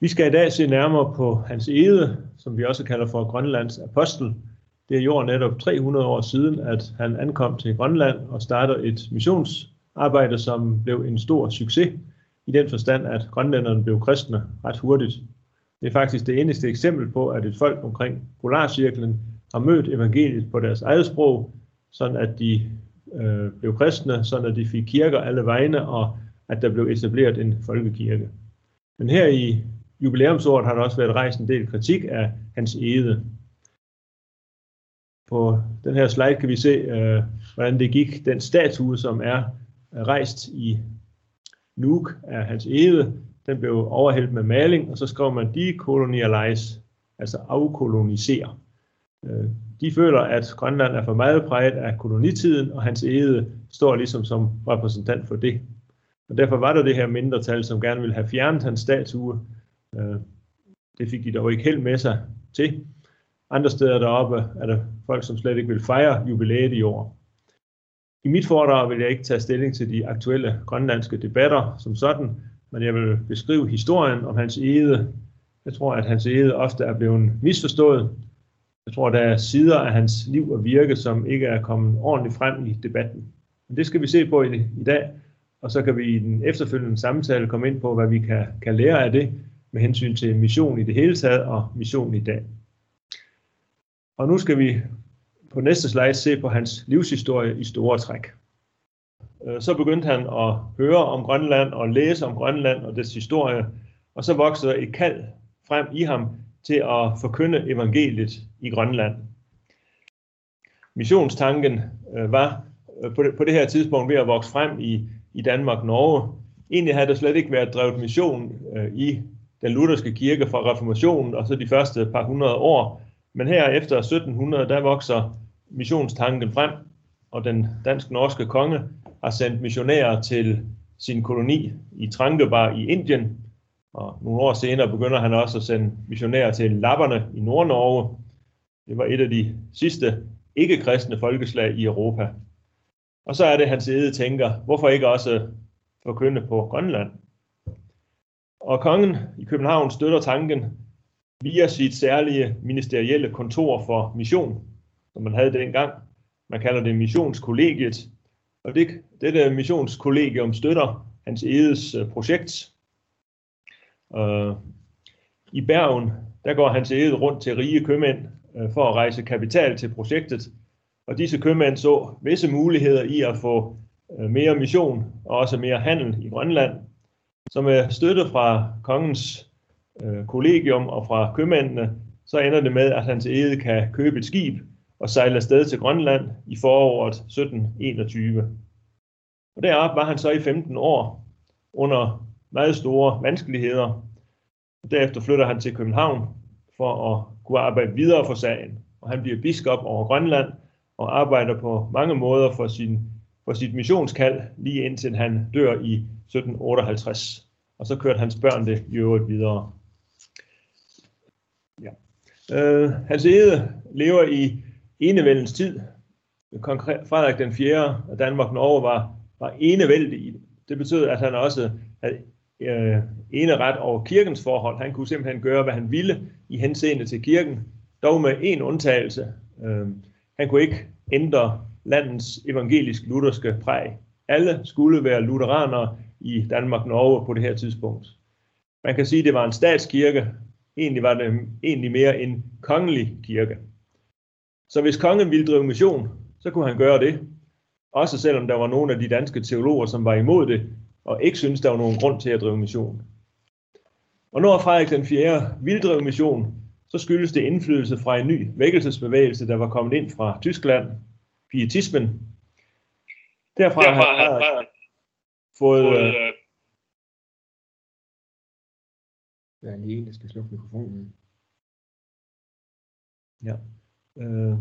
Vi skal i dag se nærmere på Hans Ede, som vi også kalder for Grønlands apostel. Det er jo netop 300 år siden, at han ankom til Grønland og startede et missionsarbejde, som blev en stor succes, i den forstand, at grønlænderne blev kristne ret hurtigt. Det er faktisk det eneste eksempel på, at et folk omkring Polarcirklen har mødt evangeliet på deres eget sprog, sådan at de øh, blev kristne, sådan at de fik kirker alle vegne, og at der blev etableret en folkekirke. Men her i jubilæumsåret har der også været rejst en del kritik af hans ede. På den her slide kan vi se, øh, hvordan det gik. Den statue, som er øh, rejst i Nuuk af hans ede, den blev overhældt med maling, og så skrev man decolonialize, altså afkolonisere. Øh, de føler, at Grønland er for meget præget af kolonitiden, og hans ede står ligesom som repræsentant for det. Og derfor var der det her mindretal, som gerne ville have fjernet hans statue. Øh, det fik de dog ikke helt med sig til. Andre steder deroppe er der folk, som slet ikke vil fejre jubilæet i år. I mit foredrag vil jeg ikke tage stilling til de aktuelle grønlandske debatter som sådan, men jeg vil beskrive historien om hans ede. Jeg tror, at hans ede ofte er blevet misforstået. Jeg tror, der er sider af hans liv og virke, som ikke er kommet ordentligt frem i debatten. Men det skal vi se på i, i dag, og så kan vi i den efterfølgende samtale komme ind på, hvad vi kan, kan lære af det med hensyn til mission i det hele taget og mission i dag. Og nu skal vi på næste slide se på hans livshistorie i store træk. Øh, så begyndte han at høre om Grønland og læse om Grønland og dets historie, og så voksede et kald frem i ham til at forkynde evangeliet i Grønland. Missionstanken øh, var øh, på på det her tidspunkt ved at vokse frem i, i Danmark-Norge. Egentlig havde der slet ikke været drevet mission øh, i den lutherske kirke fra reformationen og så de første par hundrede år. Men her efter 1700, der vokser missionstanken frem, og den dansk-norske konge har sendt missionærer til sin koloni i Trankebar i Indien, og nogle år senere begynder han også at sende missionærer til Lapperne i Nord-Norge. Det var et af de sidste ikke-kristne folkeslag i Europa. Og så er det, hans ede tænker, hvorfor ikke også forkynde på Grønland? Og kongen i København støtter tanken via sit særlige ministerielle kontor for mission, som man havde dengang. Man kalder det missionskollegiet. Og det, dette missionskollegium støtter hans edes øh, projekt. Uh, I Bergen, der går hans ede rundt til rige købmænd uh, for at rejse kapital til projektet. Og disse købmænd så visse muligheder i at få øh, mere mission og også mere handel i Grønland. Så med støtte fra kongens øh, kollegium og fra købmændene, så ender det med, at hans æde kan købe et skib og sejle afsted til Grønland i foråret 1721. Og deroppe var han så i 15 år under meget store vanskeligheder. Derefter flytter han til København for at kunne arbejde videre for sagen. Og han bliver biskop over Grønland og arbejder på mange måder for, sin, for sit missionskald, lige indtil han dør i 1758. Og så kørte hans børn det i øvrigt videre. Ja. Øh, Hans Ede lever i enevældens tid. Konkret, Frederik den 4. af Danmark-Norge var, var enevældig. Det betød, at han også havde øh, eneret over kirkens forhold. Han kunne simpelthen gøre, hvad han ville i henseende til kirken, dog med en undtagelse. Øh, han kunne ikke ændre landets evangelisk-lutherske præg. Alle skulle være lutheranere i Danmark-Norge på det her tidspunkt. Man kan sige, at det var en statskirke. Egentlig var det egentlig mere en kongelig kirke. Så hvis kongen ville drive mission, så kunne han gøre det. Også selvom der var nogle af de danske teologer, som var imod det, og ikke syntes, der var nogen grund til at drive mission. Og når Frederik den 4. ville drive mission, så skyldes det indflydelse fra en ny vækkelsesbevægelse, der var kommet ind fra Tyskland, pietismen. Derfra, Derfra har Frederik fået... fået øh, der er lige en, der skal slukke mikrofonen. Ja. Øh,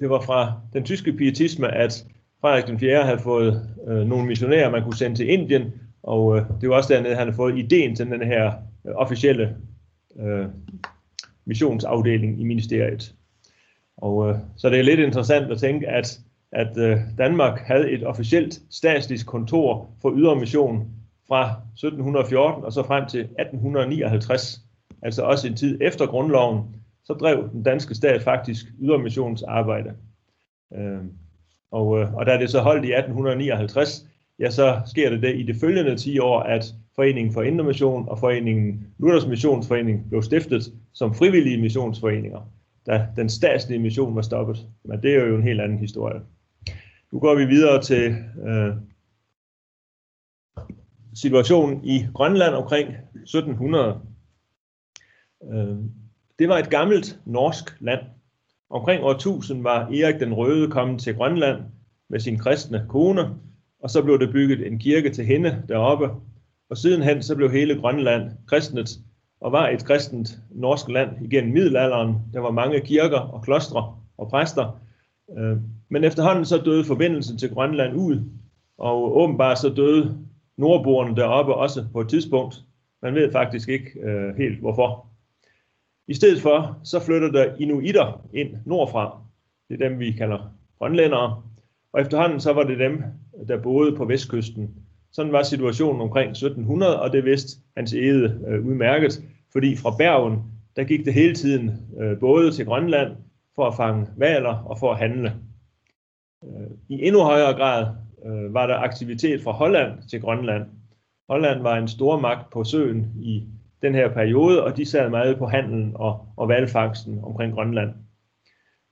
det var fra den tyske pietisme, at Frederik den 4. havde fået øh, nogle missionærer, man kunne sende til Indien, og øh, det var også dernede, han havde fået ideen til den her øh, officielle øh, missionsafdeling i ministeriet. Og øh, så det er lidt interessant at tænke, at, at øh, Danmark havde et officielt statsligt kontor for ydre mission fra 1714 og så frem til 1859, altså også en tid efter grundloven, så drev den danske stat faktisk ydermissionsarbejde. Øh, og, øh, og da det så holdt i 1859, ja, så sker det det i de følgende 10 år, at Foreningen for Indre Mission og Foreningen Luthers Missionsforening blev stiftet som frivillige missionsforeninger, da den statslige mission var stoppet. Men det er jo en helt anden historie. Nu går vi videre til øh, situationen i Grønland omkring 1700. Øh, det var et gammelt norsk land. Omkring år 1000 var Erik den Røde kommet til Grønland med sin kristne kone, og så blev der bygget en kirke til hende deroppe, og sidenhen så blev hele Grønland kristnet, og var et kristent norsk land igennem middelalderen. Der var mange kirker og klostre og præster, øh, men efterhånden så døde forbindelsen til Grønland ud, og åbenbart så døde nordboerne deroppe også på et tidspunkt. Man ved faktisk ikke øh, helt hvorfor. I stedet for, så flytter der inuitter ind nordfra. Det er dem, vi kalder grønlændere. Og efterhånden så var det dem, der boede på vestkysten. Sådan var situationen omkring 1700, og det vidste Hans Ede øh, udmærket, fordi fra Bergen, der gik det hele tiden øh, både til Grønland for at fange valer og for at handle. Øh, I endnu højere grad øh, var der aktivitet fra Holland til Grønland. Holland var en stor magt på søen i den her periode, og de sad meget på handelen og, og valfangsten omkring Grønland.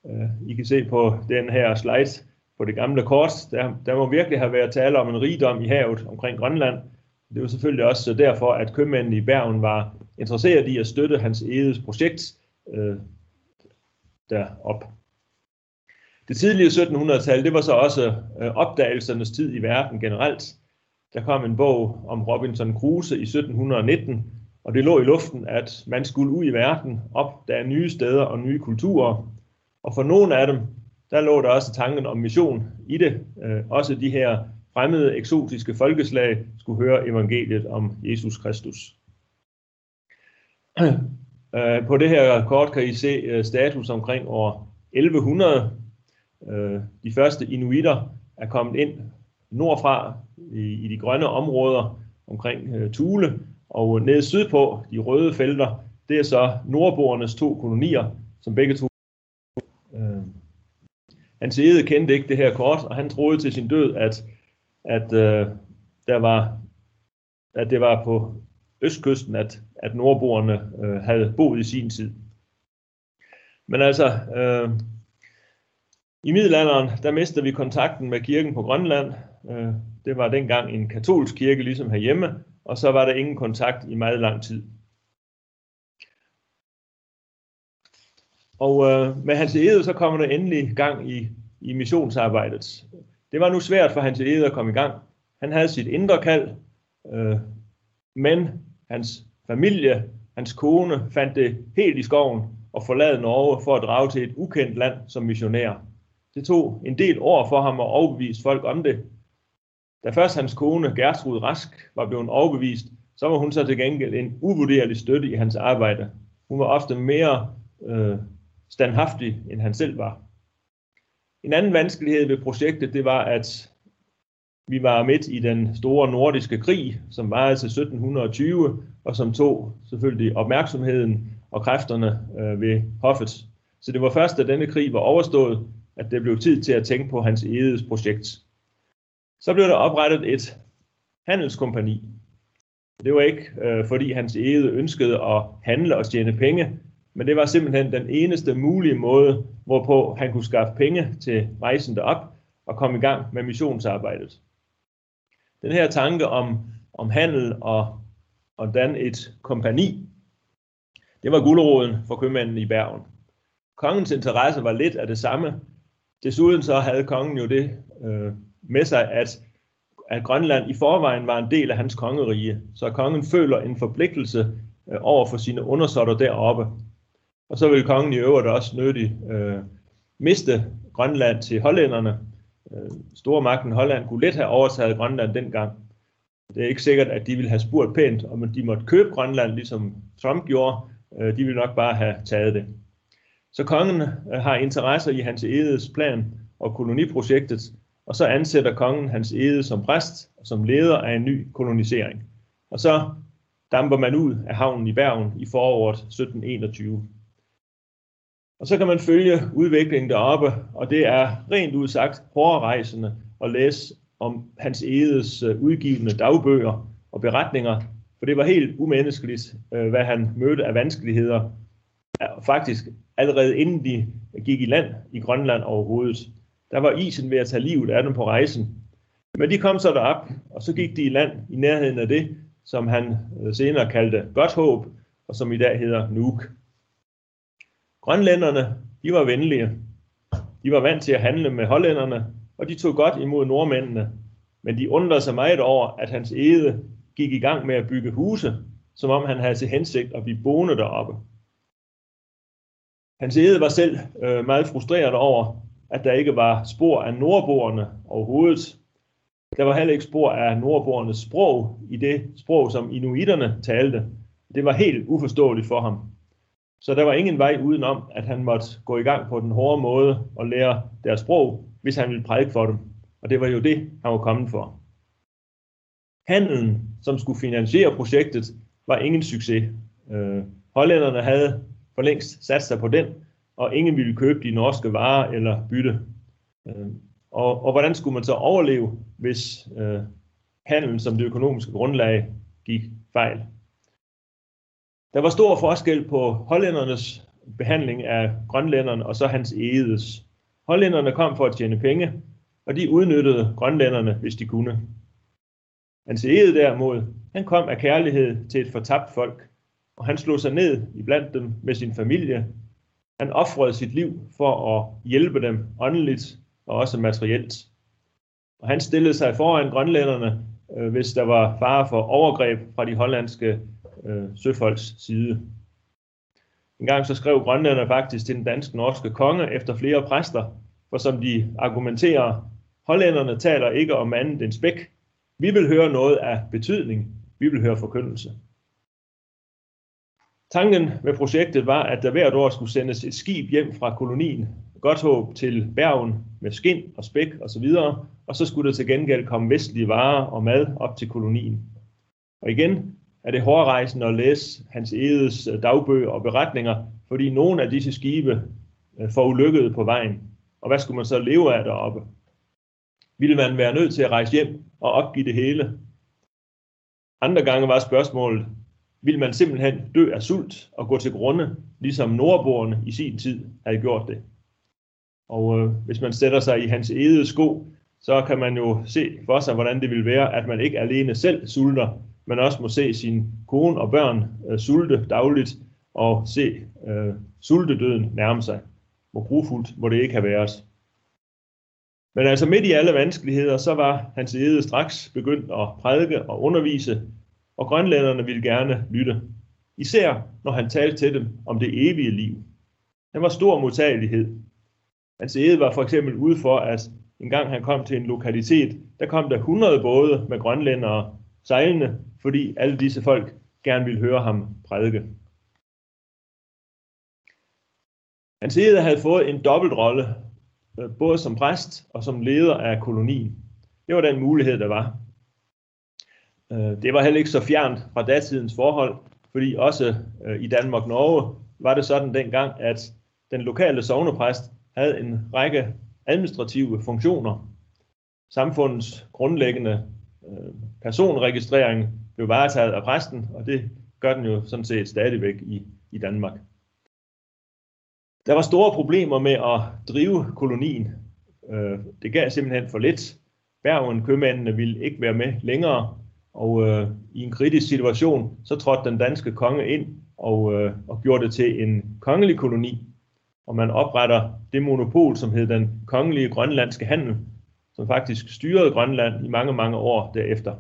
Øh, I kan se på den her slide på det gamle kort, der, der må virkelig have været tale om en rigdom i havet omkring Grønland. Det var selvfølgelig også derfor, at købmændene i Bergen var interesseret i at støtte hans edes projekt øh, derop. Det tidlige 1700-tal, det var så også øh, opdagelsernes tid i verden generelt. Der kom en bog om Robinson Crusoe i 1719, og det lå i luften, at man skulle ud i verden, opdage nye steder og nye kulturer. Og for nogle af dem, der lå der også tanken om mission i det. Øh, også de her fremmede, eksotiske folkeslag skulle høre evangeliet om Jesus Kristus. Øh, på det her kort kan I se øh, status omkring år 1100. Øh, de første inuitter er kommet ind nordfra i, i de grønne områder omkring øh, Thule, og nede sydpå, de røde felter, det er så nordboernes to kolonier, som begge to. Hans æde kendte ikke det her kort, og han troede til sin død, at, at, øh, der var, at det var på østkysten, at, at nordboerne øh, havde boet i sin tid. Men altså, øh, i middelalderen, der mistede vi kontakten med kirken på Grønland. Øh, det var dengang en katolsk kirke, ligesom herhjemme, og så var der ingen kontakt i meget lang tid. Og øh, med Hans Ede, så kommer der endelig gang i, i missionsarbejdet. Det var nu svært for Hans Ede at komme i gang. Han havde sit indre kald, øh, men hans familie, hans kone, fandt det helt i skoven og forlade Norge for at drage til et ukendt land som missionær. Det tog en del år for ham at overbevise folk om det. Da først hans kone, Gertrud Rask, var blevet overbevist, så var hun så til gengæld en uvurderlig støtte i hans arbejde. Hun var ofte mere øh, standhaftig, end han selv var. En anden vanskelighed ved projektet, det var, at vi var midt i den store nordiske krig, som var til 1720, og som tog selvfølgelig opmærksomheden og kræfterne øh, ved hoffet. Så det var først, da denne krig var overstået, at det blev tid til at tænke på hans edes projekt. Så blev der oprettet et handelskompani. Det var ikke, øh, fordi hans Ede ønskede at handle og tjene penge, men det var simpelthen den eneste mulige måde, hvorpå han kunne skaffe penge til rejsen derop og komme i gang med missionsarbejdet. Den her tanke om, om handel og, og dan et kompani, det var guldråden for købmanden i Bergen. Kongens interesse var lidt af det samme. Desuden så havde kongen jo det øh, med sig, at, at Grønland i forvejen var en del af hans kongerige, så kongen føler en forpligtelse øh, over for sine undersåtter deroppe. Og så vil kongen i øvrigt også nødig øh, miste Grønland til hollænderne. Øh, Stormagten Holland kunne let have overtaget Grønland dengang. Det er ikke sikkert, at de ville have spurgt pænt, om de måtte købe Grønland, ligesom Trump gjorde. Øh, de ville nok bare have taget det. Så kongen øh, har interesse i hans edes plan og koloniprojektet, og så ansætter kongen hans ede som præst og som leder af en ny kolonisering. og så damper man ud af havnen i Bergen i foråret 1721. Og så kan man følge udviklingen deroppe, og det er rent udsagt hårdrejsende at læse om Hans Edes øh, udgivende dagbøger og beretninger, for det var helt umenneskeligt, øh, hvad han mødte af vanskeligheder, faktisk allerede inden de gik i land i Grønland overhovedet. Der var isen ved at tage livet af dem på rejsen. Men de kom så derop, og så gik de i land i nærheden af det, som han øh, senere kaldte Godt Håb, og som i dag hedder Nuuk. Grønlænderne, de var venlige. De var vant til at handle med hollænderne, og de tog godt imod nordmændene. Men de undrede sig meget over, at hans ede gik i gang med at bygge huse, som om han havde til hensigt at blive boende deroppe. Hans ede var selv øh, meget frustreret over, at der ikke var spor af nordboerne overhovedet. Der var heller ikke spor af nordboernes sprog i det sprog, som inuiterne talte. Det var helt uforståeligt for ham. Så der var ingen vej udenom, at han måtte gå i gang på den hårde måde og lære deres sprog, hvis han ville prædike for dem. Og det var jo det, han var kommet for. Handelen, som skulle finansiere projektet, var ingen succes. Øh, hollænderne havde for længst sat sig på den, og ingen ville købe de norske varer eller bytte. Øh, og, og hvordan skulle man så overleve, hvis øh, handelen som det økonomiske grundlag gik fejl? Der var stor forskel på hollændernes behandling af grønlænderne og så hans egedes. Hollænderne kom for at tjene penge, og de udnyttede grønlænderne, hvis de kunne. Hans ede derimod, han kom af kærlighed til et fortabt folk, og han slog sig ned iblandt dem med sin familie. Han offrede sit liv for at hjælpe dem åndeligt og også materielt. Og han stillede sig foran grønlænderne, øh, hvis der var fare for overgreb fra de hollandske øh, søfolks side. En gang så skrev grønlænderne faktisk til den danske norske konge efter flere præster, for som de argumenterer, hollænderne taler ikke om andet end spæk. Vi vil høre noget af betydning. Vi vil høre forkyndelse. Tanken med projektet var, at der hvert år skulle sendes et skib hjem fra kolonien, Godthåb til Bergen med skind og spæk osv., og så skulle der til gengæld komme vestlige varer og mad op til kolonien. Og igen er det hårdrejsende at læse hans edes øh, dagbøger og beretninger, fordi nogle af disse skibe øh, forulykkede på vejen. Og hvad skulle man så leve af deroppe? Ville man være nødt til at rejse hjem og opgive det hele? Andre gange var spørgsmålet, vil man simpelthen dø af sult og gå til grunde, ligesom nordboerne i sin tid havde gjort det. Og øh, hvis man sætter sig i hans eget sko, så kan man jo se for sig, hvordan det vil være, at man ikke alene selv sulter, men også må se sin kone og børn øh, sulte dagligt og se øh, sultedøden nærme sig. Hvor grufuldt må det ikke have været. Men altså midt i alle vanskeligheder, så var hans ede straks begyndt at prædike og undervise, og grønlænderne ville gerne lytte. Især når han talte til dem om det evige liv. Han var stor modtagelighed. Hans ede var for eksempel ude for, at en gang han kom til en lokalitet, der kom der 100 både med grønlændere sejlende, fordi alle disse folk gerne ville høre ham prædike. Hans ede havde fået en dobbeltrolle, øh, både som præst og som leder af kolonien. Det var den mulighed, der var. Øh, det var heller ikke så fjernt fra datidens forhold, fordi også øh, i Danmark-Norge var det sådan dengang, at den lokale sovnepræst havde en række administrative funktioner. Samfundets grundlæggende personregistrering blev varetaget af præsten, og det gør den jo sådan set stadigvæk i, i Danmark. Der var store problemer med at drive kolonien. Øh, det gav simpelthen for lidt. Bergen købmændene ville ikke være med længere, og øh, i en kritisk situation, så trådte den danske konge ind og, øh, og gjorde det til en kongelig koloni. Og man opretter det monopol, som hed den kongelige grønlandske handel, som faktisk styrede Grønland i mange, mange år derefter.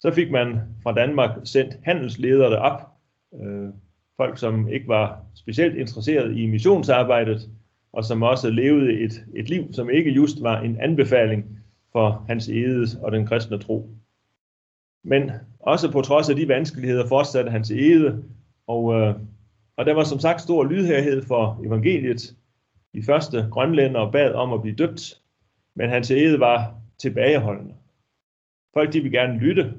Så fik man fra Danmark sendt handelsledere op, øh, folk som ikke var specielt interesseret i missionsarbejdet, og som også levede et, et liv, som ikke just var en anbefaling for hans edes og den kristne tro. Men også på trods af de vanskeligheder fortsatte hans ede, og, øh, og der var som sagt stor lydhærhed for evangeliet. De første grønlændere bad om at blive døbt, men hans ede var tilbageholdende. Folk de ville gerne lytte,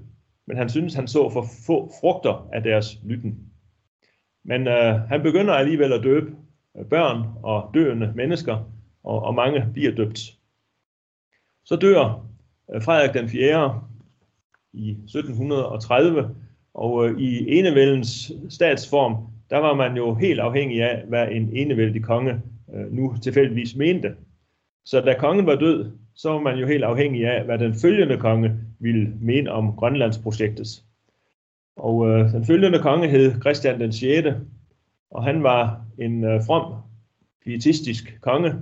men han synes, han så for få frugter af deres lytten. Men øh, han begynder alligevel at døbe øh, børn og døende mennesker, og, og mange bliver døbt. Så dør øh, Frederik den 4. i 1730, og øh, i enevældens statsform, der var man jo helt afhængig af, hvad en enevældig konge øh, nu tilfældigvis mente. Så da kongen var død, så var man jo helt afhængig af, hvad den følgende konge ville mene om Grønlandsprojektet. Og øh, den følgende konge hed Christian den 6., og han var en øh, from, pietistisk konge,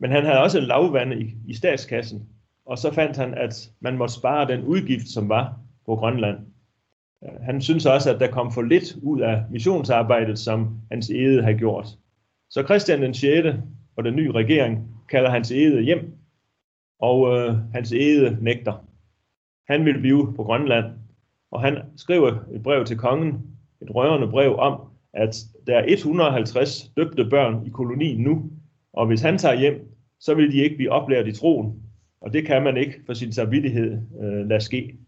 men han havde også en lavvande i, i statskassen, og så fandt han, at man måtte spare den udgift, som var på Grønland. Øh, han synes også, at der kom for lidt ud af missionsarbejdet, som hans ede havde gjort. Så Christian den 6. og den nye regering kalder hans ede hjem, og øh, hans ede nægter. Han ville blive på Grønland, og han skriver et brev til kongen, et rørende brev om, at der er 150 døbte børn i kolonien nu, og hvis han tager hjem, så vil de ikke blive oplært i troen, og det kan man ikke for sin samvittighed øh, lade ske.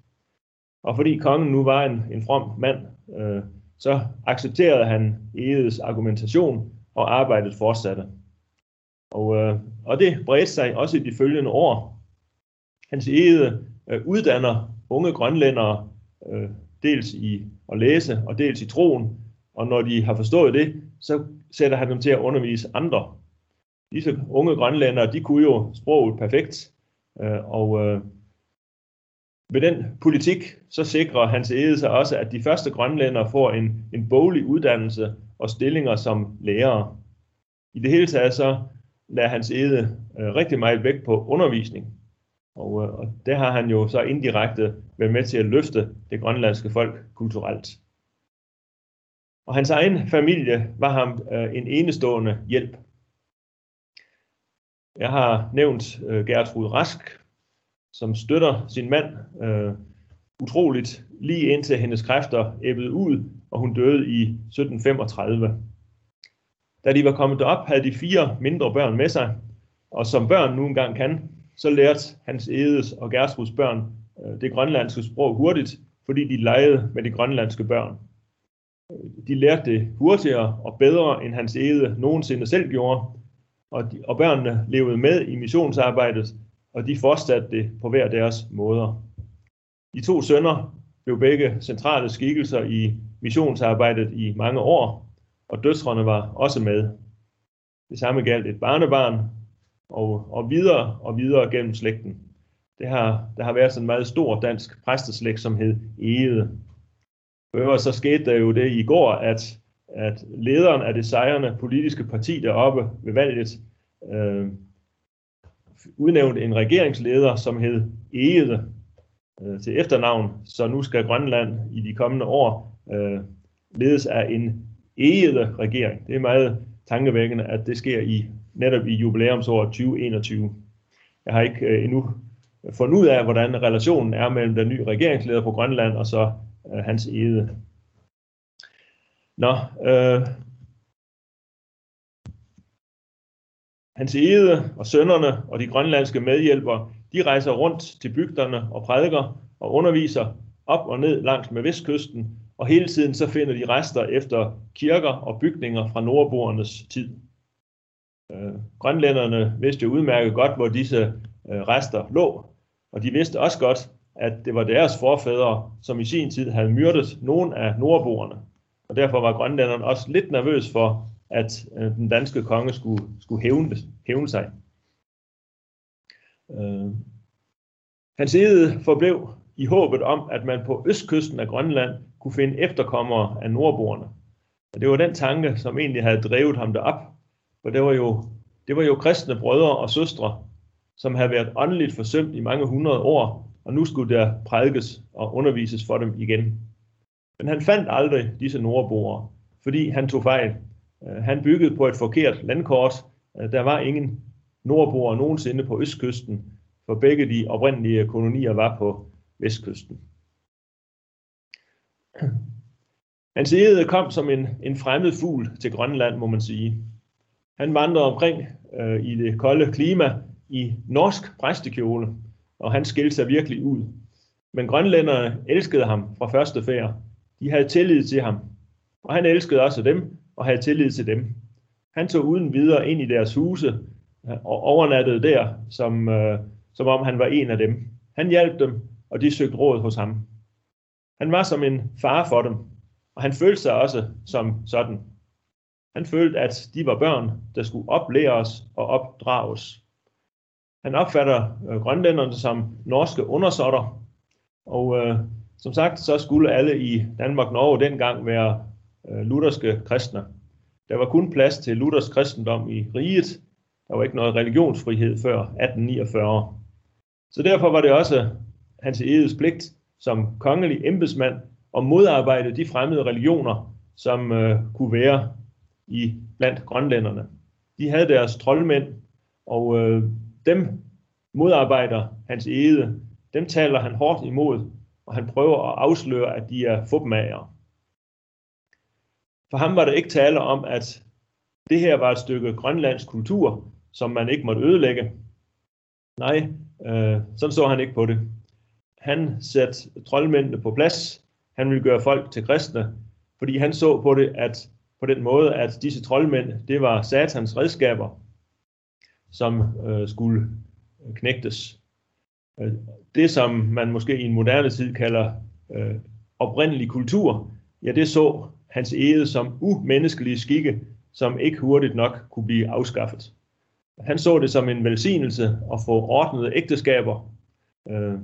Og fordi kongen nu var en, en from mand, øh, så accepterede han Edes argumentation, og arbejdet fortsatte. Og, øh, og det bredte sig også i de følgende år. Hans Ede øh, uddanner unge grønlændere øh, dels i at læse og dels i troen, og når de har forstået det, så sætter han dem til at undervise andre. Disse unge grønlændere, de kunne jo sproget perfekt, øh, og øh, med den politik, så sikrer Hans Ede sig også, at de første grønlændere får en, en boglig uddannelse og stillinger som lærere. I det hele taget så lader Hans Ede øh, rigtig meget vægt på undervisning. Og, øh, og det har han jo så indirekte været med til at løfte det grønlandske folk kulturelt. Og hans egen familie var ham øh, en enestående hjælp. Jeg har nævnt øh, Gertrud Rask, som støtter sin mand øh, utroligt lige indtil hendes kræfter æbbede ud, og hun døde i 1735. Da de var kommet derop, havde de fire mindre børn med sig, og som børn nu engang kan, så lærte Hans Edes og Gertruds børn øh, det grønlandske sprog hurtigt, fordi de legede med de grønlandske børn. Øh, de lærte det hurtigere og bedre, end Hans Ede nogensinde selv gjorde, og, de, og børnene levede med i missionsarbejdet, og de fortsatte det på hver deres måder. De to sønner blev begge centrale skikkelser i missionsarbejdet i mange år, og døtrene var også med. Det samme galt et barnebarn, og, og videre og videre gennem slægten. Det har, der har været sådan en meget stor dansk præsteslægt, som hed Ede. For så skete der jo det i går, at, at lederen af det sejrende politiske parti deroppe ved valget øh, udnævnte en regeringsleder, som hed Ede øh, til efternavn, så nu skal Grønland i de kommende år øh, ledes af en Ede regering. Det er meget tankevækkende, at det sker i netop i jubilæumsåret 2021. Jeg har ikke øh, endnu fundet ud af, hvordan relationen er mellem den nye regeringsleder på Grønland og så øh, hans Ede. Nå, øh, Hans Ede og sønnerne og de grønlandske medhjælpere, de rejser rundt til bygderne og prædiker og underviser op og ned langs med vestkysten, og hele tiden så finder de rester efter kirker og bygninger fra nordboernes tid. Øh, grønlænderne vidste jo udmærket godt, hvor disse øh, rester lå, og de vidste også godt, at det var deres forfædre, som i sin tid havde myrdet nogle af nordboerne. Og derfor var grønlænderne også lidt nervøs for, at øh, den danske konge skulle, skulle hævne, hævne sig. Øh, hans ede forblev i håbet om, at man på østkysten af Grønland kunne finde efterkommere af nordboerne. Og det var den tanke, som egentlig havde drevet ham derop, for det var jo, det var jo kristne brødre og søstre, som havde været åndeligt forsømt i mange hundrede år, og nu skulle der prædikes og undervises for dem igen. Men han fandt aldrig disse nordboere, fordi han tog fejl. Øh, han byggede på et forkert landkort. Øh, der var ingen nordboere nogensinde på østkysten, for begge de oprindelige kolonier var på vestkysten. Hans Ede kom som en, en fremmed fugl til Grønland, må man sige. Han vandrede omkring øh, i det kolde klima i norsk præstekjole, og han skilte sig virkelig ud. Men grønlænderne elskede ham fra første færd. De havde tillid til ham, og han elskede også dem og havde tillid til dem. Han tog uden videre ind i deres huse øh, og overnattede der, som, øh, som om han var en af dem. Han hjalp dem, og de søgte råd hos ham. Han var som en far for dem, og han følte sig også som sådan. Han følte, at de var børn, der skulle oplæres og opdrages. Han opfatter øh, grønlænderne som norske undersåtter, og øh, som sagt, så skulle alle i Danmark-Norge dengang være øh, lutherske kristne. Der var kun plads til Luthers kristendom i riget. Der var ikke noget religionsfrihed før 1849. Så derfor var det også hans edes pligt som kongelig embedsmand at modarbejde de fremmede religioner, som øh, kunne være i blandt grønlænderne. De havde deres troldmænd, og øh, dem modarbejder hans ede. Dem taler han hårdt imod, og han prøver at afsløre, at de er fupmager. For ham var det ikke tale om, at det her var et stykke grønlandsk kultur, som man ikke måtte ødelægge. Nej, øh, sådan så han ikke på det. Han satte troldmændene på plads. Han ville gøre folk til kristne, fordi han så på det, at på den måde, at disse troldmænd, det var satans redskaber, som øh, skulle knægtes. Øh, det, som man måske i en moderne tid kalder øh, oprindelig kultur, ja, det så hans ede som umenneskelige skikke, som ikke hurtigt nok kunne blive afskaffet. Han så det som en velsignelse at få ordnede ægteskaber. Øh,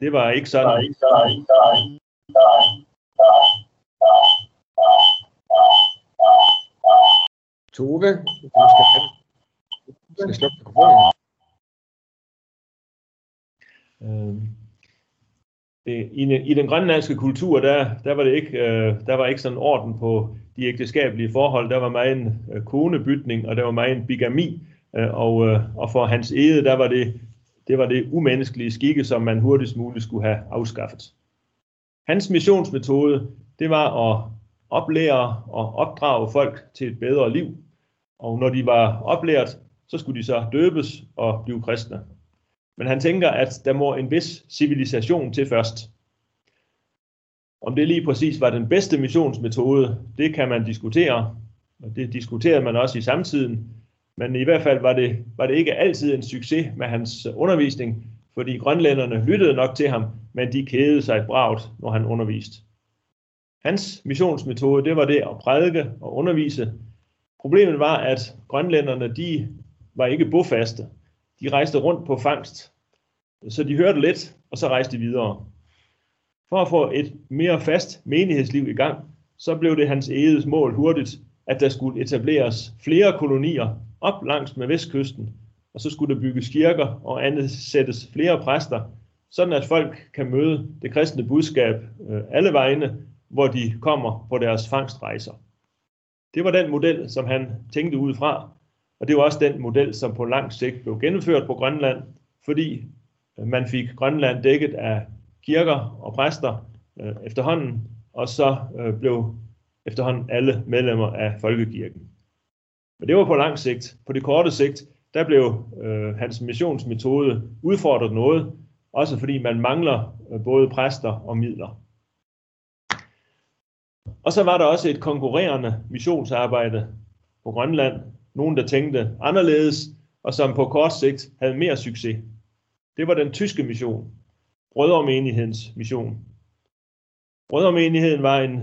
det var ikke sådan. Tove, du skal, du skal slukke mikrofonen. Øhm, det, i, I den grønlandske kultur, der, der, var det ikke, øh, der var ikke sådan orden på de ægteskabelige forhold. Der var meget en konebytning, og der var meget en bigami. Øh, og, og for hans ede, der var det, det var det umenneskelige skikke, som man hurtigst muligt skulle have afskaffet. Hans missionsmetode, det var at oplære og opdrage folk til et bedre liv. Og når de var oplært, så skulle de så døbes og blive kristne. Men han tænker, at der må en vis civilisation til først. Om det lige præcis var den bedste missionsmetode, det kan man diskutere. Og det diskuterede man også i samtiden. Men i hvert fald var det, var det ikke altid en succes med hans undervisning, fordi grønlænderne lyttede nok til ham, men de kædede sig bragt, når han underviste. Hans missionsmetode, det var det at prædike og undervise. Problemet var, at grønlænderne, de var ikke bofaste. De rejste rundt på fangst. Så de hørte lidt, og så rejste de videre. For at få et mere fast menighedsliv i gang, så blev det hans eget mål hurtigt, at der skulle etableres flere kolonier op langs med vestkysten, og så skulle der bygges kirker og andet sættes flere præster, sådan at folk kan møde det kristne budskab øh, alle vegne, hvor de kommer på deres fangstrejser. Det var den model, som han tænkte ud fra, og det var også den model, som på lang sigt blev gennemført på Grønland, fordi øh, man fik Grønland dækket af kirker og præster øh, efterhånden, og så øh, blev efterhånden alle medlemmer af folkekirken. Men det var på lang sigt. På det korte sigt, der blev øh, hans missionsmetode udfordret noget, også fordi man mangler øh, både præster og midler. Og så var der også et konkurrerende missionsarbejde på Grønland, nogen, der tænkte anderledes, og som på kort sigt havde mere succes. Det var den tyske mission, Brødremenighedens mission. Brødremenigheden var en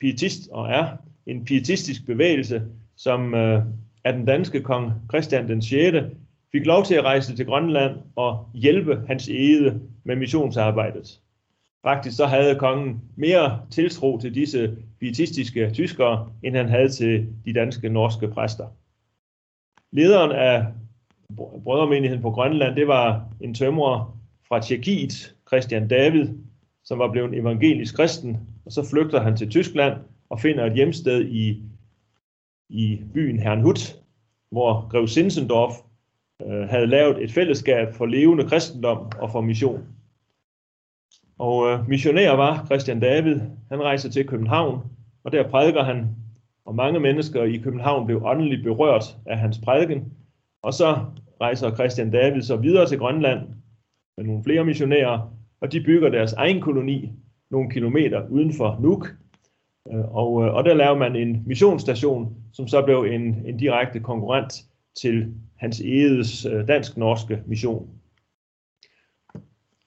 pietist og er en pietistisk bevægelse, som øh, af den danske kong Christian den 6. fik lov til at rejse til Grønland og hjælpe hans ede med missionsarbejdet. Faktisk så havde kongen mere tiltro til disse pietistiske tyskere, end han havde til de danske norske præster. Lederen af brødremenigheden på Grønland, det var en tømrer fra Tjekkiet, Christian David, som var blevet evangelisk kristen, og så flygter han til Tyskland og finder et hjemsted i, i byen Herrnhut, hvor Grev Sinsendorf øh, havde lavet et fællesskab for levende kristendom og for mission. Og øh, missionær var Christian David. Han rejser til København, og der prædiker han og mange mennesker i København blev åndeligt berørt af hans prædiken. Og så rejser Christian David så videre til Grønland med nogle flere missionærer, og de bygger deres egen koloni nogle kilometer uden for Nuuk. Øh, og, øh, og der laver man en missionsstation, som så blev en, en direkte konkurrent til Hans Edes øh, dansk-norske mission.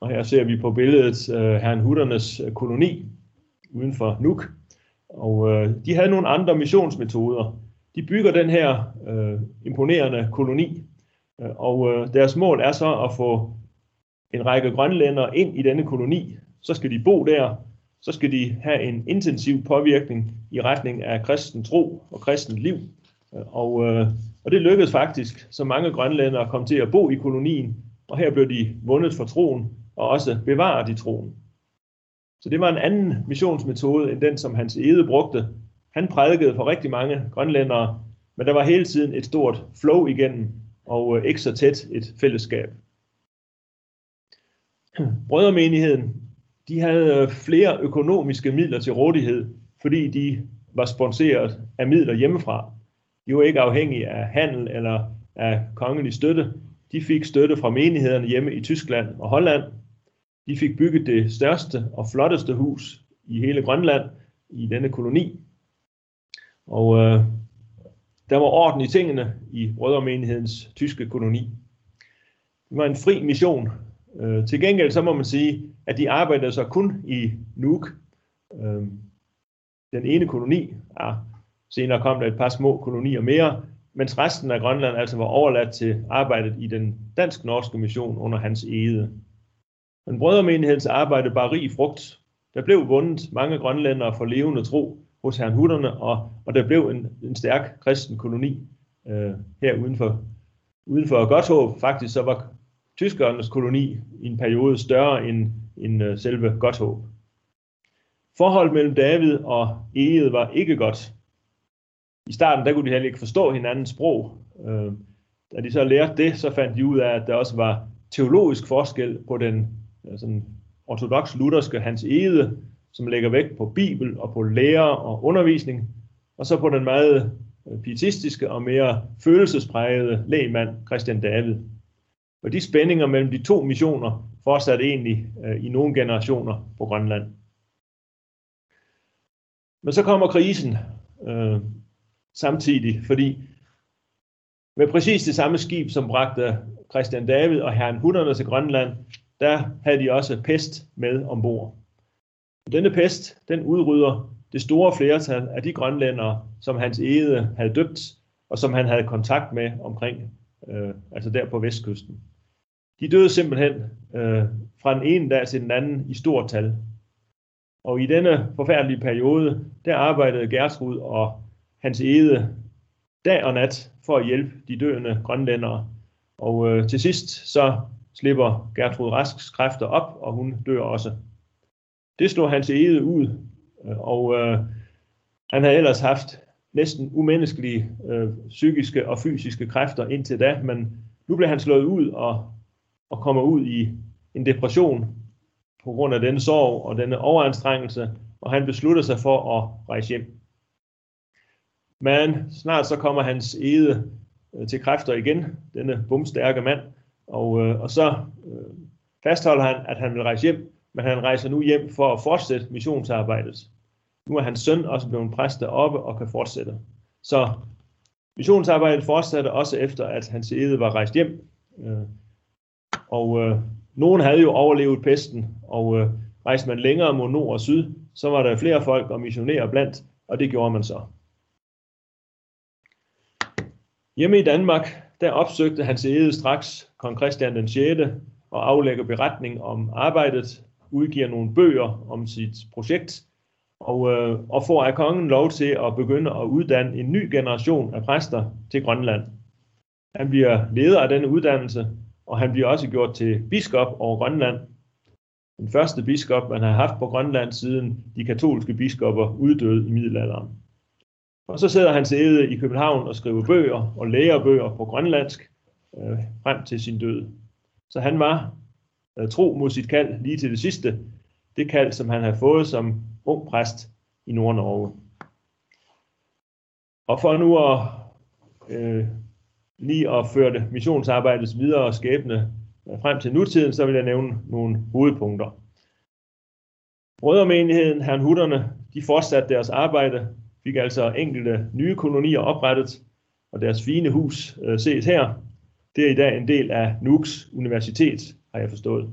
Og her ser vi på billedet øh, Herren Hutternes øh, koloni uden for Nuuk. Og øh, de havde nogle andre missionsmetoder. De bygger den her øh, imponerende koloni, øh, og øh, deres mål er så at få en række grønlændere ind i denne koloni. Så skal de bo der, så skal de have en intensiv påvirkning i retning af kristen tro og kristen liv. Øh, og, øh, og det lykkedes faktisk, så mange grønlændere kom til at bo i kolonien, og her blev de vundet for troen, og også bevare de troen. Så det var en anden missionsmetode end den, som Hans Ede brugte. Han prædikede for rigtig mange grønlændere, men der var hele tiden et stort flow igennem, og øh, ikke så tæt et fællesskab. Brødremenigheden, de havde øh, flere økonomiske midler til rådighed, fordi de var sponsoreret af midler hjemmefra. De var ikke afhængige af handel eller af kongelig støtte. De fik støtte fra menighederne hjemme i Tyskland og Holland, de fik bygget det største og flotteste hus i hele Grønland i denne koloni. Og øh, der var orden i tingene i Brødremenighedens tyske koloni. Det var en fri mission. Øh, til gengæld så må man sige, at de arbejdede så kun i Nuuk. Øh, den ene koloni, ja, senere kom der et par små kolonier mere, mens resten af Grønland altså var overladt til arbejdet i den dansk-norske mission under hans ede. Men brødremenighedens arbejde bar rig frugt. Der blev vundet mange grønlændere for levende tro hos herrenhutterne, og, og der blev en, en stærk kristen koloni øh, her uden for, uden for Godthåb. Faktisk så var tyskernes koloni i en periode større end, end uh, selve Godthåb. Forholdet mellem David og Eget var ikke godt. I starten der kunne de heller ikke forstå hinandens sprog. Øh, da de så lærte det, så fandt de ud af, at der også var teologisk forskel på den Øh, sådan ortodox lutherske Hans Ede, som lægger vægt på Bibel og på lære og undervisning, og så på den meget øh, pietistiske og mere følelsesprægede lægmand Christian David. Og de spændinger mellem de to missioner fortsatte egentlig øh, i nogle generationer på Grønland. Men så kommer krisen øh, samtidig, fordi med præcis det samme skib, som bragte Christian David og herren Hunderne til Grønland, der havde de også pest med ombord. Denne pest, den udrydder det store flertal af de grønlændere, som hans ede havde døbt, og som han havde kontakt med omkring, øh, altså der på vestkysten. De døde simpelthen øh, fra den ene dag til den anden i stort tal. Og i denne forfærdelige periode, der arbejdede Gertrud og hans ede dag og nat for at hjælpe de døende grønlændere. Og øh, til sidst så slipper Gertrud Rasks kræfter op, og hun dør også. Det slår hans ede ud, øh, og øh, han har ellers haft næsten umenneskelige øh, psykiske og fysiske kræfter indtil da, men nu bliver han slået ud og, og kommer ud i en depression på grund af denne sorg og denne overanstrengelse, og han beslutter sig for at rejse hjem. Men snart så kommer hans ede øh, til kræfter igen, denne bumstærke mand, og, øh, og så øh, fastholder han, at han vil rejse hjem, men han rejser nu hjem for at fortsætte missionsarbejdet. Nu er hans søn også blevet præst deroppe og kan fortsætte. Så missionsarbejdet fortsatte også efter, at hans æde var rejst hjem. Øh, og øh, nogen havde jo overlevet pesten, og øh, rejste man længere mod nord og syd, så var der flere folk og missionærer blandt, og det gjorde man så. Hjemme i Danmark, der opsøgte hans ede straks kong Christian den 6. og aflægger beretning om arbejdet, udgiver nogle bøger om sit projekt, og, øh, og får af kongen lov til at begynde at uddanne en ny generation af præster til Grønland. Han bliver leder af denne uddannelse, og han bliver også gjort til biskop over Grønland. Den første biskop, man har haft på Grønland siden de katolske biskopper uddøde i middelalderen. Og så sidder han sæde i København og skriver bøger og lærer bøger på grønlandsk øh, frem til sin død. Så han var øh, tro mod sit kald lige til det sidste. Det kald, som han havde fået som ung præst i Nord-Norge. Og for nu at øh, lige at føre det missionsarbejdet videre og skæbne øh, frem til nutiden, så vil jeg nævne nogle hovedpunkter. Brødremenigheden, herrenhutterne, de fortsatte deres arbejde, fik altså enkelte nye kolonier oprettet, og deres fine hus øh, ses her. Det er i dag en del af Nuuks Universitet, har jeg forstået.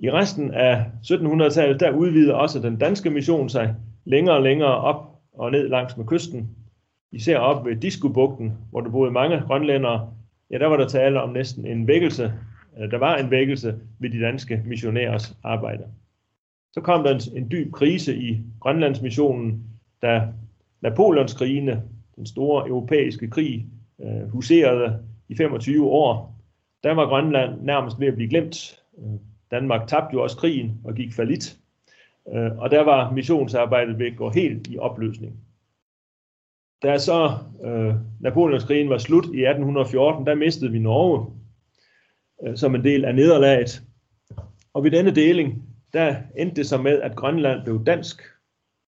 I resten af 1700-tallet, der udvider også den danske mission sig længere og længere op og ned langs med kysten. Især op ved Diskobugten, hvor der boede mange grønlændere. Ja, der var der tale om næsten en vækkelse. Øh, der var en vækkelse ved de danske missionærers arbejde. Så kom der en, en dyb krise i Grønlandsmissionen, da Napoleonskrigene, den store europæiske krig, øh, huserede i 25 år. Der var Grønland nærmest ved at blive glemt. Øh, Danmark tabte jo også krigen og gik falit. Øh, og der var missionsarbejdet ved at gå helt i opløsning. Da så øh, Napoleonskrigen var slut i 1814, der mistede vi Norge øh, som en del af nederlaget. Og ved denne deling, der endte det så med, at Grønland blev dansk.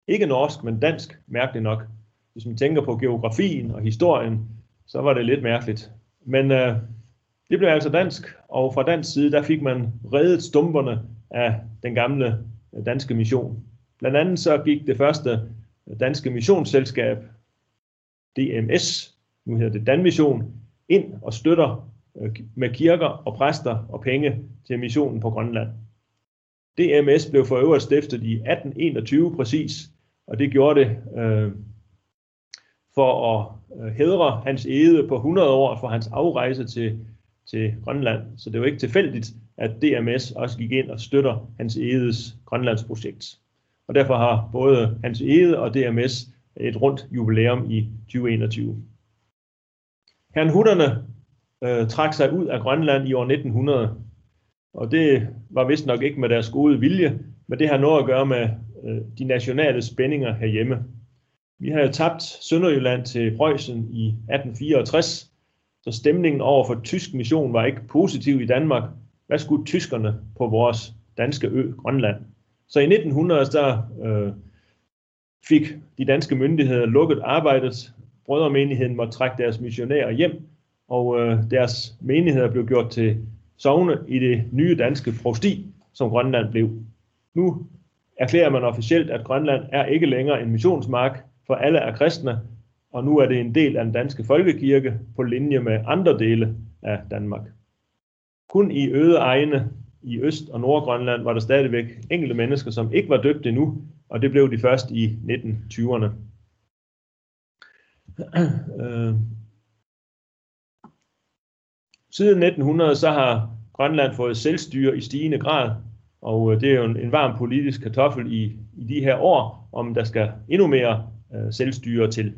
Ikke norsk, men dansk, mærkeligt nok. Hvis man tænker på geografien og historien, så var det lidt mærkeligt. Men øh, det blev altså dansk, og fra dansk side, der fik man reddet stumperne af den gamle øh, danske mission. Blandt andet så gik det første øh, danske missionsselskab, DMS, nu hedder det Danmission, ind og støtter øh, med kirker og præster og penge til missionen på Grønland. DMS blev for øvrigt stiftet i 1821 præcis, og det gjorde det øh, for at øh, hedre hans ede på 100 år for hans afrejse til, til Grønland. Så det var ikke tilfældigt, at DMS også gik ind og støtter hans edes Grønlandsprojekt. Og derfor har både hans ede og DMS et rundt jubilæum i 2021. Herren Hutterne øh, trak sig ud af Grønland i år 1900, og det var vist nok ikke med deres gode vilje, men det har noget at gøre med øh, de nationale spændinger herhjemme. Vi har jo tabt Sønderjylland til Preussen i 1864, så stemningen over for tysk mission var ikke positiv i Danmark. Hvad skulle tyskerne på vores danske ø, Grønland? Så i 1900 der øh, fik de danske myndigheder lukket arbejdet. Brødremenigheden måtte trække deres missionærer hjem, og øh, deres menigheder blev gjort til sovne i det nye danske prosti, som Grønland blev. Nu erklærer man officielt, at Grønland er ikke længere en missionsmark, for alle er kristne, og nu er det en del af den danske folkekirke på linje med andre dele af Danmark. Kun i øde egne i Øst- og Nordgrønland var der stadigvæk enkelte mennesker, som ikke var døbt endnu, og det blev de først i 1920'erne. Øh. Siden 1900 så har Grønland fået selvstyre i stigende grad, og øh, det er jo en, en varm politisk kartoffel i, i de her år, om der skal endnu mere øh, selvstyre til.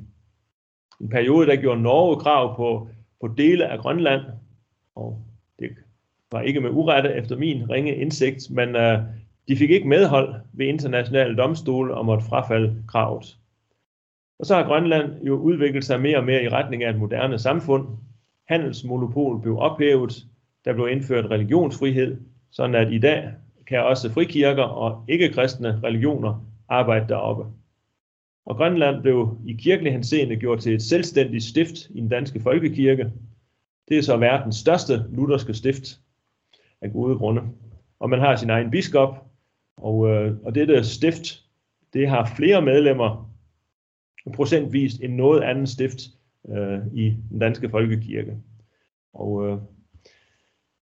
En periode, der gjorde Norge krav på, på dele af Grønland, og det var ikke med urette efter min ringe indsigt, men øh, de fik ikke medhold ved internationale domstole og måtte frafalde kravet. Og så har Grønland jo udviklet sig mere og mere i retning af et moderne samfund. Handelsmonopol blev ophævet, der blev indført religionsfrihed, sådan at i dag kan også frikirker og ikke-kristne religioner arbejde deroppe. Og Grønland blev i kirkelig henseende gjort til et selvstændigt stift i den danske folkekirke. Det er så verdens største lutherske stift af gode grunde. Og man har sin egen biskop, og, øh, og dette stift, det har flere medlemmer procentvist end noget andet stift øh, i den danske folkekirke. Og øh,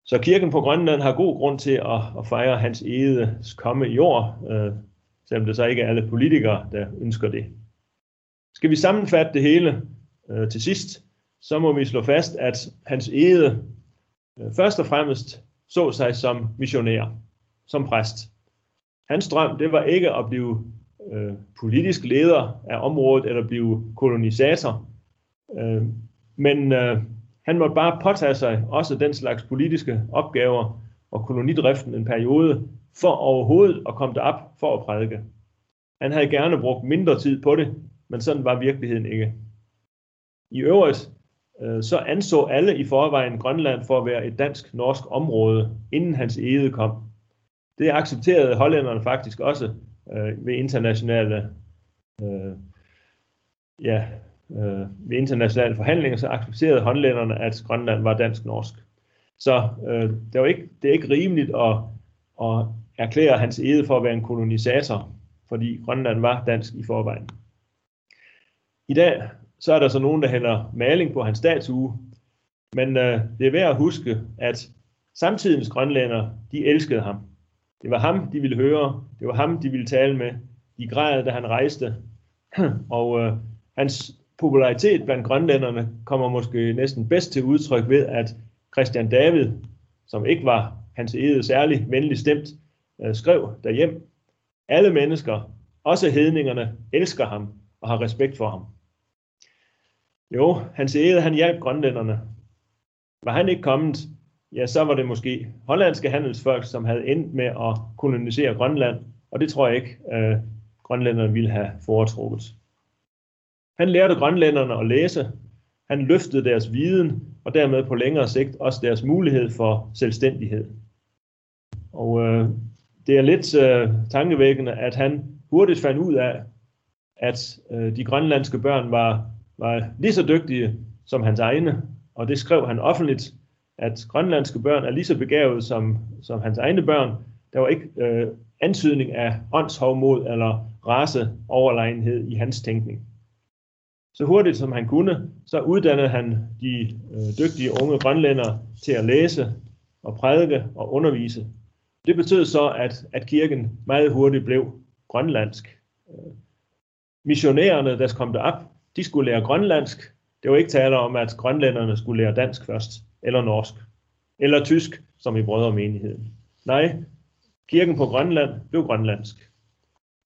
så kirken på Grønland har god grund til at, at fejre hans edes komme i år, øh, selvom det så ikke er alle politikere, der ønsker det. Skal vi sammenfatte det hele øh, til sidst, så må vi slå fast, at hans ede øh, først og fremmest så sig som missionær, som præst. Hans drøm, det var ikke at blive øh, politisk leder af området eller blive kolonisator, øh, men øh, han måtte bare påtage sig også den slags politiske opgaver og kolonidriften en periode, for overhovedet at komme derop for at prædike. Han havde gerne brugt mindre tid på det, men sådan var virkeligheden ikke. I øvrigt øh, så anså alle i forvejen Grønland for at være et dansk-norsk område, inden hans ede kom. Det accepterede hollænderne faktisk også øh, ved internationale øh, ja, øh, ved internationale forhandlinger, så accepterede håndlænderne, at Grønland var dansk-norsk. Så øh, det, var ikke, det er ikke rimeligt at, at erklære hans ede for at være en kolonisator, fordi Grønland var dansk i forvejen. I dag så er der så nogen, der hælder maling på hans statue, men øh, det er værd at huske, at samtidens grønlænder, de elskede ham. Det var ham, de ville høre. Det var ham, de ville tale med. De græd, da han rejste. Og øh, hans popularitet blandt grønlænderne kommer måske næsten bedst til udtryk ved, at Christian David, som ikke var hans ede særlig venlig stemt, øh, skrev derhjem, alle mennesker, også hedningerne, elsker ham og har respekt for ham. Jo, hans ede, han hjalp grønlænderne. Var han ikke kommet, ja, så var det måske hollandske handelsfolk, som havde endt med at kolonisere Grønland, og det tror jeg ikke, øh, grønlænderne ville have foretrukket. Han lærte grønlænderne at læse, han løftede deres viden, og dermed på længere sigt også deres mulighed for selvstændighed. Og øh, det er lidt øh, tankevækkende, at han hurtigt fandt ud af, at øh, de grønlandske børn var, var lige så dygtige som hans egne, og det skrev han offentligt, at grønlandske børn er lige så begavet som, som hans egne børn. Der var ikke øh, antydning af åndshovmod eller raceoverlegenhed i hans tænkning. Så hurtigt som han kunne, så uddannede han de øh, dygtige unge grønlændere til at læse og prædike og undervise. Det betød så, at, at kirken meget hurtigt blev grønlandsk. Øh, missionærerne, der kom derop, de skulle lære grønlandsk. Det var ikke tale om, at grønlænderne skulle lære dansk først, eller norsk, eller tysk, som i brødremenigheden. Nej, kirken på Grønland blev grønlandsk.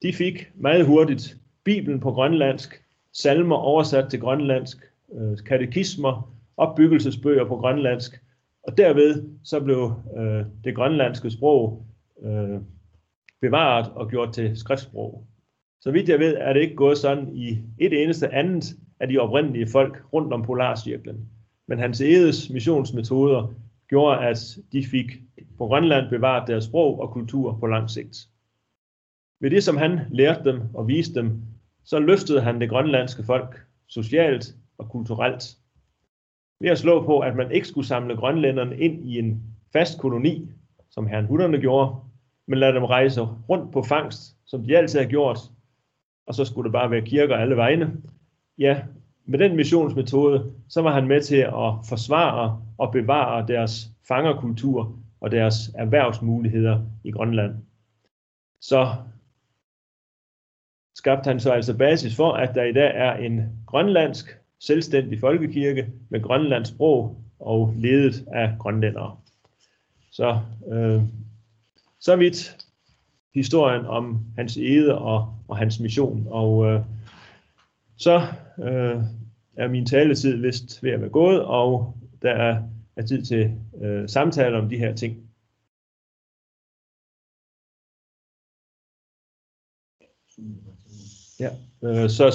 De fik meget hurtigt Bibelen på grønlandsk, salmer oversat til grønlandsk, øh, katekismer, opbyggelsesbøger på grønlandsk, og derved så blev øh, det grønlandske sprog øh, bevaret og gjort til skriftsprog. Så vidt jeg ved, er det ikke gået sådan i et eneste andet af de oprindelige folk rundt om Polarcirklen. Men hans edes missionsmetoder gjorde, at de fik på Grønland bevaret deres sprog og kultur på lang sigt. Ved det, som han lærte dem og viste dem, så løftede han det grønlandske folk socialt og kulturelt. Ved at slå på, at man ikke skulle samle grønlænderne ind i en fast koloni, som herren Hutterne gjorde, men lade dem rejse rundt på fangst, som de altid har gjort, og så skulle det bare være kirker alle vegne. Ja, med den missionsmetode, så var han med til at forsvare og bevare deres fangerkultur og deres erhvervsmuligheder i Grønland. Så skabte han så altså basis for, at der i dag er en grønlandsk selvstændig folkekirke med grønlandsk sprog og ledet af grønlændere. Så, øh, så vidt historien om hans ede og, og hans mission. Og øh, så øh, er min taletid vist ved at være gået, og der er, er tid til øh, samtale om de her ting. Ja, øh, så